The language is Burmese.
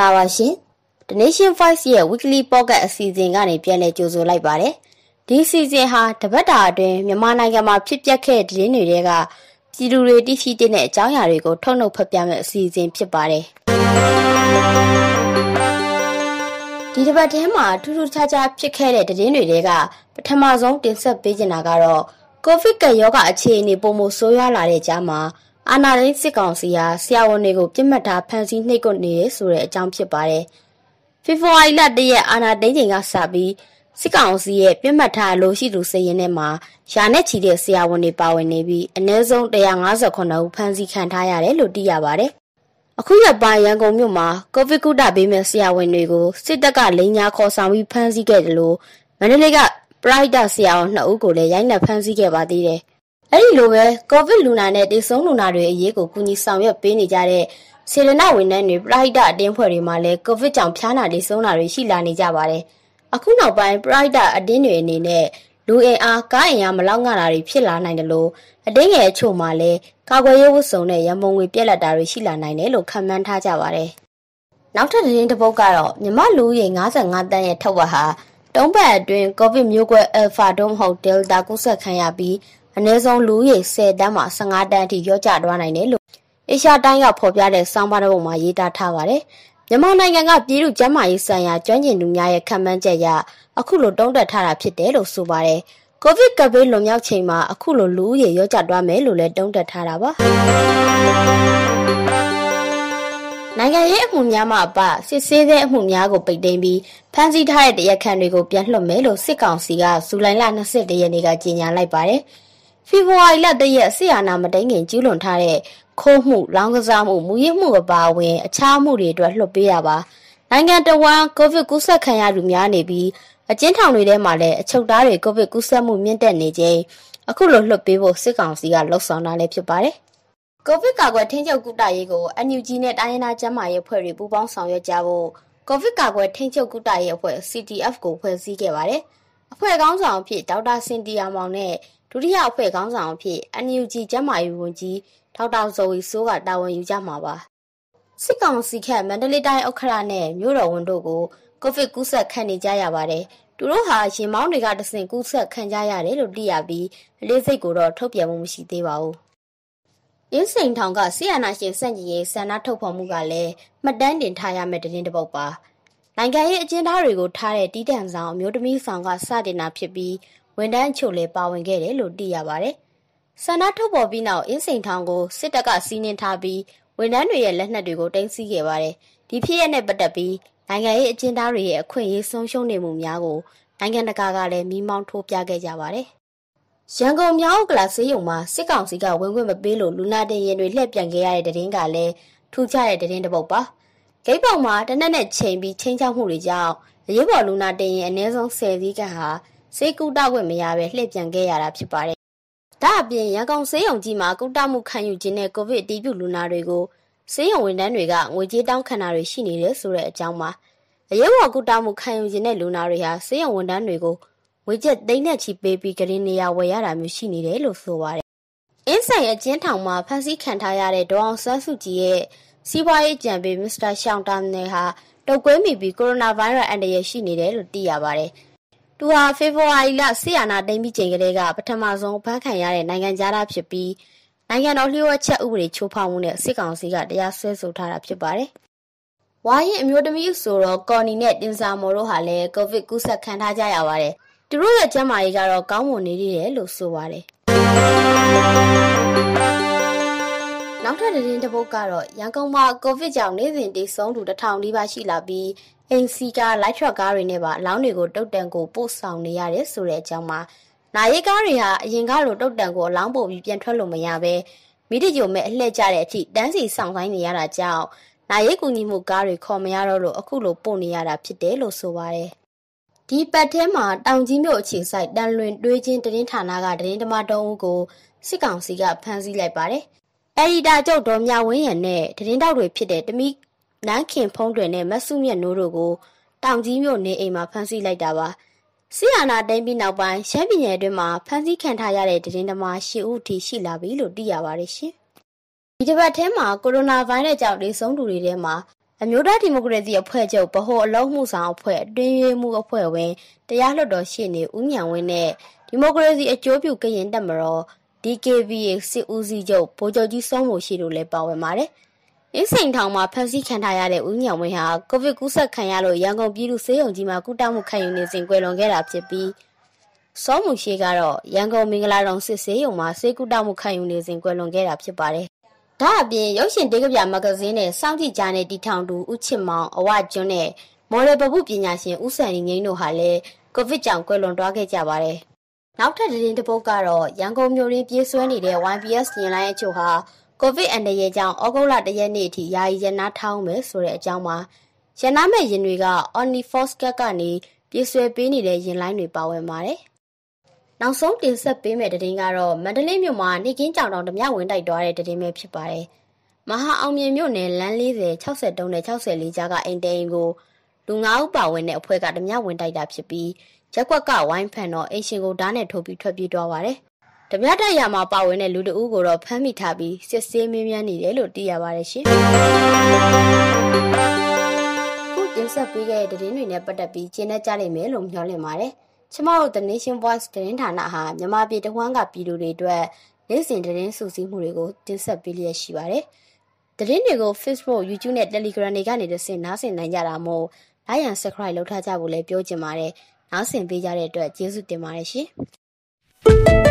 ္ဂလာပါရှင်။ The Nation Voice ရဲ့ Weekly Pocket အစီအစဉ်ကနေပြန်လည်ကြိုဆိုလိုက်ပါတယ်။ဒီအစီအစဉ်ဟာတပတ်တာအတွင်းမြန်မာနိုင်ငံမှာဖြစ်ပျက်ခဲ့တဲ့သတင်းတွေကပြည်သူတွေသိရှိတဲ့အကြောင်းအရာတွေကိုထုတ်နှုတ်ဖတ်ပြမယ့်အစီအစဉ်ဖြစ်ပါတယ်။ဒီတစ်ပတ်ထဲမှာထူးထူးခြားခြားဖြစ်ခဲ့တဲ့သတင်းတွေကပထမဆုံးတင်ဆက်ပေးချင်တာကတော့ကိုဗစ်ကရောဂါအခြေအနေပုံမဆိုးရွားလာတဲ့ကြားမှာ အာဏာသိမ်းစစ်ကောင်စီဟာဆရာဝန်တွေကိုပြစ်မှတ်ထားဖမ်းဆီးနှိပ်ကွပ်နေရဆိုတဲ့အကြောင်းဖြစ်ပါတယ်။ဖေဖော်ဝါရီလတရက်အာဏာသိမ်းချိန်ကစပြီးစစ်ကောင်စီရဲ့ပြစ်မှတ်ထားလို့ရှိသူစည်ရင်ထဲမှာရာနဲ့ချီတဲ့ဆရာဝန်တွေပါဝင်နေပြီးအနည်းဆုံး159ဦးဖမ်းဆီးခံထားရတယ်လို့သိရပါတယ်။အခုရက်ပိုင်းရန်ကုန်မြို့မှာကိုဗစ်ကုသပေးမဲ့ဆရာဝန်တွေကိုစစ်တပ်ကလိန်ညာခေါ်ဆောင်ပြီးဖမ်းဆီးခဲ့တယ်လို့မန္တလေးကပရိုက်တာဆရာဝန်2ဦးကိုလည်းရိုက်နှက်ဖမ်းဆီးခဲ့ပါသေးတယ်။ အဲ့ဒီလိုပဲကိုဗစ်လူနာနဲ့တေဆုံးလူနာတွေအရေးကိုကူညီဆောင်ရွက်ပေးနေကြတဲ့စေရနာဝန်ထမ်းတွေပရိုက်တာအတင်းဖွဲ့တွေမှာလည်းကိုဗစ်ကြောင့်ဖျားနာတေဆုံးတာတွေရှိလာနေကြပါတယ်။အခုနောက်ပိုင်းပရိုက်တာအတင်းတွေအနေနဲ့လူအင်အားကားအင်အားမလောက်ငတာတွေဖြစ်လာနိုင်တယ်လို့အတင်းငယ်အချို့မှလည်းကာကွယ်ရေးဝတ်စုံနဲ့ရန်ပုံငွေပြက်လက်တာတွေရှိလာနိုင်တယ်လို့ခန့်မှန်းထားကြပါတယ်။နောက်ထပ်သတင်းတစ်ပုဒ်ကတော့မြမလူရေ55တန်းရဲ့ထက်ဝက်ဟာတုံးပတ်အတွင်းကိုဗစ်မျိုးကွဲအယ်ဖာဒုံမဟုတ်ဒယ်တာကူးစက်ခံရပြီး အနည်းဆုံးလူရေ10တန်းမှ15တန်းအထိရော့ကျသွားနိုင်တယ်လို့အေရှားတိုင်းကဖော်ပြတဲ့စောင်းပါးတစ်ပုဒ်မှာရေးသားထားပါတယ်။မြန်မာနိုင်ငံကပြည်သူ့ကျန်းမာရေးဆိုင်ရာကျွမ်းကျင်သူများရဲ့ခံမှန်းချက်အရအခုလိုတုံးတက်ထားတာဖြစ်တယ်လို့ဆိုပါတယ်။ကိုဗစ်ကပ်ဘေးလွန်မြောက်ချိန်မှာအခုလိုလူဦးရေရော့ကျသွားမယ်လို့လည်းတုံးတက်ထားတာပါ။နိုင်ငံရေးအမှုများမှအပစစ်ဆေးတဲ့အမှုများကိုပိတ်သိမ်းပြီးဖမ်းဆီးထားတဲ့တရားခံတွေကိုပြန်လွှတ်မယ်လို့စစ်ကောင်စီကဇူလိုင်လ22ရက်နေ့ကကြေညာလိုက်ပါတယ်။ ဖေဖော်ဝါရီလတရက်ဆီယာနာမတိန်ခင်ကျူးလွန်ထားတဲ့ခိုးမှု၊လောင်းကစားမှု၊မူရစ်မှုအပါအဝင်အခြားမှုတွေအတွက်လွှတ်ပေးတာပါ။နိုင်ငံတော်ဝန်ကိုဗစ်ကူးစက်ခံရသူများနေပြီးအကျဉ်းထောင်တွေထဲမှာလည်းအချုပ်သားတွေကိုဗစ်ကူးစက်မှုမြင့်တက်နေချိန်အခုလိုလွှတ်ပေးဖို့စစ်ကောင်စီကလှုံ့ဆော်တာလည်းဖြစ်ပါတယ်။ကိုဗစ်ကာကွယ်ထိန်းချုပ်ကုသရေးကို NUG နဲ့တိုင်းရင်းသားကျန်းမာရေးအဖွဲ့တွေပူးပေါင်းဆောင်ရွက်ကြဖို့ကိုဗစ်ကာကွယ်ထိန်းချုပ်ကုသရေးအဖွဲ့ CTF ကိုဖွဲ့စည်းခဲ့ပါတယ်။အဖွဲ့ခေါင်းဆောင်အဖြစ်ဒေါက်တာစင်တီယာမောင်နဲ့ ဒုတိယအဖွဲ့ခေါင်းဆောင်အဖြစ် NUG ကျန်းမာရေးဝန်ကြီးဒေါက်တာဇော်ဝီစိုးကတာဝန်ယူကြမှာပါ။စစ်ကောင်စီခက်မန္တလေးတိုင်းဥက္ခရာနဲ့မြို့တော်ဝန်တို့ကိုကိုဗစ်ကူးစက်ခံနေကြရပါတယ်။သူတို့ဟာရင်မောင်းတွေကတဆင့်ကူးစက်ခံကြရတယ်လို့သိရပြီးအလေးစိတ်ကိုတော့ထုတ်ပြန်မှုမရှိသေးပါဘူး။အင်းစိန်ထောင်ကဆီယနာရှင်စန့်ကျင်ရေးဆန္ဒထုတ်ဖော်မှုကလည်းမှတ်တမ်းတင်ထားရမယ့်တင်းတစ်ပုတ်ပါနိုင်ငံရေးအကျဉ်းသားတွေကိုထားတဲ့တီးတန့်ဆောင်အမျိုးသမီးဆောင်ကစတင်တာဖြစ်ပြီး ဝန်ထမ်းချို့လည်းပါဝင်ခဲ့တယ်လို့သိရပါတယ်ဆန္ဒထုတ်ဖော်ပြီးနောက်အင်းစိန်ထောင်ကိုစစ်တပ်ကစီးနင်းထားပြီးဝန်ထမ်းတွေရဲ့လက်နက်တွေကိုတင်စီခဲ့ပါတယ်ဒီဖြစ်ရတဲ့ပတ်သက်ပြီးနိုင်ငံရေးအကျဉ်းသားတွေရဲ့အခွင့်အရေးဆုံးရှုံးနေမှုများကိုနိုင်ငံတကာကလည်းမိမောင်းထိုးပြခဲ့ကြပါတယ်ရန်ကုန်မြောက်ကလာစေးရုံမှာစစ်ကောင်စီကဝင်ခွင့်မပေးလို့လူနာတင်ရင်တွေလှည့်ပြန်ခဲ့ရတဲ့တဲ့င်းကလည်းထူးခြားတဲ့တဲ့င်းတစ်ပုတ်ပါဂိတ်ပေါင်မှာတနက်နဲ့ချိန်ပြီးချင်းချောက်မှုတွေကြောင့်အရေးပေါ်လူနာတင်ရင်အနည်းဆုံး10စီးကဟာ စေကူတောက်ခွင့်မရဘဲလှည့်ပြန်ခဲ့ရတာဖြစ်ပါတယ်ဒါအပြင်ရန်ကုန်စေးရုံကြီးမှာကုသမှုခံယူခြင်းနဲ့ကိုဗစ်အတည်ပြုလူနာတွေကိုစေးရုံဝန်ထမ်းတွေကငွေကြေးတောင်းခံတာတွေရှိနေတယ်ဆိုတဲ့အကြောင်းပါအရေးပေါ်ကုသမှုခံယူခြင်းတဲ့လူနာတွေဟာစေးရုံဝန်ထမ်းတွေကိုငွေကျပ်သိန်းနဲ့ချီပေးပြီးကလေးနေရဝယ်ရတာမျိုးရှိနေတယ်လို့ဆိုပါတယ်။အင်းဆိုင်အကျဉ်းထောင်မှာဖမ်းဆီးခံထားရတဲ့ဒေါအောင်ဆန်းစုကြည်ရဲ့စီးပွားရေးကြံပေးမစ္စတာရှောင်းတန်နယ်ဟာတုတ်ကွေးမိပြီးကိုရိုနာဗိုင်းရပ်အန္တရာယ်ရှိနေတယ်လို့သိရပါတယ်။ သူဟာဖေဖော်ဝါရီလဆီယာနာတိမ်ပြီးချိန်ကလေးကပထမဆုံးဖမ်းခံရတဲ့နိုင်ငံသားဖြစ်ပြီးနိုင်ငံတော်လျှို့ဝှက်ချက်ဥပဒေချိုးဖောက်မှုနဲ့စစ်ကောင်စီကတရားစွဲဆိုထားတာဖြစ်ပါတယ်။ဝါရင်အမျိုးသမီးဆိုတော့ကော်နီနဲ့တင်စာမော်တို့ဟာလည်းကိုဗစ်ကူးစက်ခံထားကြရပါတယ်။သူတို့ရဲ့ကျန်းမာရေးကတော့ကောင်းမွန်နေသေးတယ်လို့ဆိုပါတယ် နောက်ထပ်သတင်းတစ်ပုဒ်ကတော့ရန်ကုန်မှာကိုဗစ်ကြောင့်နေ့စဉ်တေဆုံးသူတထောင်နီးပါးရှိလာပြီးအိမ်စီကားလိုက်ထရက်ကားတွေနဲ့ပါအလောင်းတွေကိုတုတ်တန်ကိုပို့ဆောင်နေရတယ်ဆိုတဲ့အကြောင်းမှာနာရီကားတွေဟာအရင်ကလိုတုတ်တန်ကိုအလောင်းပို့ပြီးပြန်ထွက်လို့မရပဲမိတကြိုမဲ့အလှည့်ကျတဲ့အထိတန်းစီဆောင်ဆိုင်နေရတာကြောင့်နာရီကူညီမှုကားတွေခေါ်မရတော့လို့အခုလိုပို့နေရတာဖြစ်တယ်လို့ဆိုပါတယ်ဒီပတ်ထဲမှာတောင်ကြီးမြို့အခြေစိုက်တန်လွင်တွေးချင်းတင်းဌာနကတင်းဓမ္မတုံးဦးကိုစစ်ကောင်စီကဖမ်းဆီးလိုက်ပါတယ်။ အရီတာကျုပ်တော်မြဝင်းရံနဲ့တင်းတောက်တွေဖြစ်တဲ့တမိနန်းခင်ဖုံးတွင်နဲ့မဆုမြတ်နိုးတို့ကိုတောင်ကြီးမြို့နေအိမ်မှာဖမ်းဆီးလိုက်တာပါ။ဆီယာနာတိုင်းပြီးနောက်ပိုင်းရှမ်းပြည်နယ်အတွင်းမှာဖမ်းဆီးခံထားရတဲ့တင်းဓမ္မရှိဦးထိရှိလာပြီလို့သိရပါတယ်ရှင်။ဒီတစ်ပတ်ထဲမှာကိုရိုနာဗိုင်းရပ်ကြောင့်ဒေဆုံးသူတွေထဲမှာအမျိုးသားဒီမိုကရေစီအဖွဲ့ချုပ်ဗဟိုအလုံးမှုဆောင်အဖွဲ့အတွင်းရေးမှုအဖွဲ့ဝင်တရားလွှတ်တော်ရှေ့နေဦးညံဝင်းနဲ့ဒီမိုကရေစီအကျိုးပြုကရင်တပ်မတော် DKBA စစ်ဦးစီးချုပ်ဗိုလ်ချုပ်ကြီးစောမိုရှိတို့လည်းပါဝင်ပါတယ်။အင်းစိန်ထောင်မှာဖမ်းဆီးခံထားရတဲ့ဦးညံဝင်းဟာကိုဗစ်ကူးစက်ခံရလို့ရန်ကုန်ပြည်သူ့ဆေးရုံကြီးမှာကုသမှုခံယူနေစဉ်ကွယ်လွန်ခဲ့တာဖြစ်ပြီးစောမှုရှိကတော့ရန်ကုန်မင်္ဂလာတောင်စစ်ဆေးရုံမှာဆေးကုသမှုခံယူနေစဉ်ကွယ်လွန်ခဲ့တာဖြစ်ပါတယ်။ဒါအပြင်ရုပ်ရှင်တေးကပြမဂဇင်းနဲ့စောင့်ကြည့်ကြတဲ့တီထောင်သူဦးချစ်မောင်အဝကျွန်းနဲ့မော်ဒယ်ပပုပညာရှင်ဦးစံငိမ့်တို့ဟာလည်းကိုဗစ်ကြောင့်ကွယ်လွန်သွားခဲ့ကြပါတယ်။ နောက်ထပ်သတင်းတစ်ပုဒ်ကတော့ရန်ကုန်မြို့ရင်းပြေးဆွဲနေတဲ့ YBS ရင်လိုင်းအချို့ဟာကိုဗစ်အန္တရာယ်ကြောင့်ဩဂုတ်လတရက်နေ့အထိယာယီရနာထောင်းမယ်ဆိုတဲ့အကြောင်းမှာရနာမဲ့ရင်တွေက OmniForce ကနေပြေးဆွဲပေးနေတဲ့ရင်လိုင်းတွေပါဝင်ပါတယ်နောက်ဆုံးတင်ဆက်ပေးမယ့်သတင်းကတော့မန္တလေးမြို့မှာနေကင်းကြောင်တောင်ဓမြဝင်တိုက်သွားတဲ့သတင်းပဲဖြစ်ပါတယ်။မဟာအောင်မြင်မြို့နယ်လမ်း40 63နဲ့64ကြားကအိမ်တဲအိမ်ကိုလူ9ဦးပါဝင်တဲ့အဖွဲ့ကဓမြဝင်တိုက်တာဖြစ်ပြီး ရက်ကွက်ကဝိုင်းဖန်တော့အိမ်ရှင်ကိုဓာတ်နဲ့ထိုးပြီးထွက်ပြေးသွားပါတယ်။ဓမြတိုက်ရမှာပါဝင်တဲ့လူတအုပ်ကိုတော့ဖမ်းမိထားပြီးစစ်ဆေးမင်းမြန်းနေတယ်လို့သိရပါတယ်ရှင်။ခုတင်ဆက်ပေးခဲ့တဲ့သတင်းတွေနဲ့ပတ်သက်ပြီးကျင်းနေကြလိမ့်မယ်လို့မျှော်လင့်ပါတယ်။ကျမတို့ The Nation Voice သတင်းဌာနဟာမြန်မာပြည်တဝန်းကပြည်သူတွေအတွက်နေ့စဉ်သတင်းစုစည်းမှုတွေကိုတင်ဆက်ပေးလျက်ရှိပါတယ်။သတင်းတွေကို Facebook, YouTube နဲ့ Telegram တွေကနေတစ်ဆင့်နားဆင်နိုင်ကြတာမို့ like and subscribe လုပ်ထားကြဖို့လည်းပြောချင်ပါတယ်။ နားဆင်ပေးကြတဲ့အတွက်ကျေးဇူးတင်ပါတယ်ရှင်။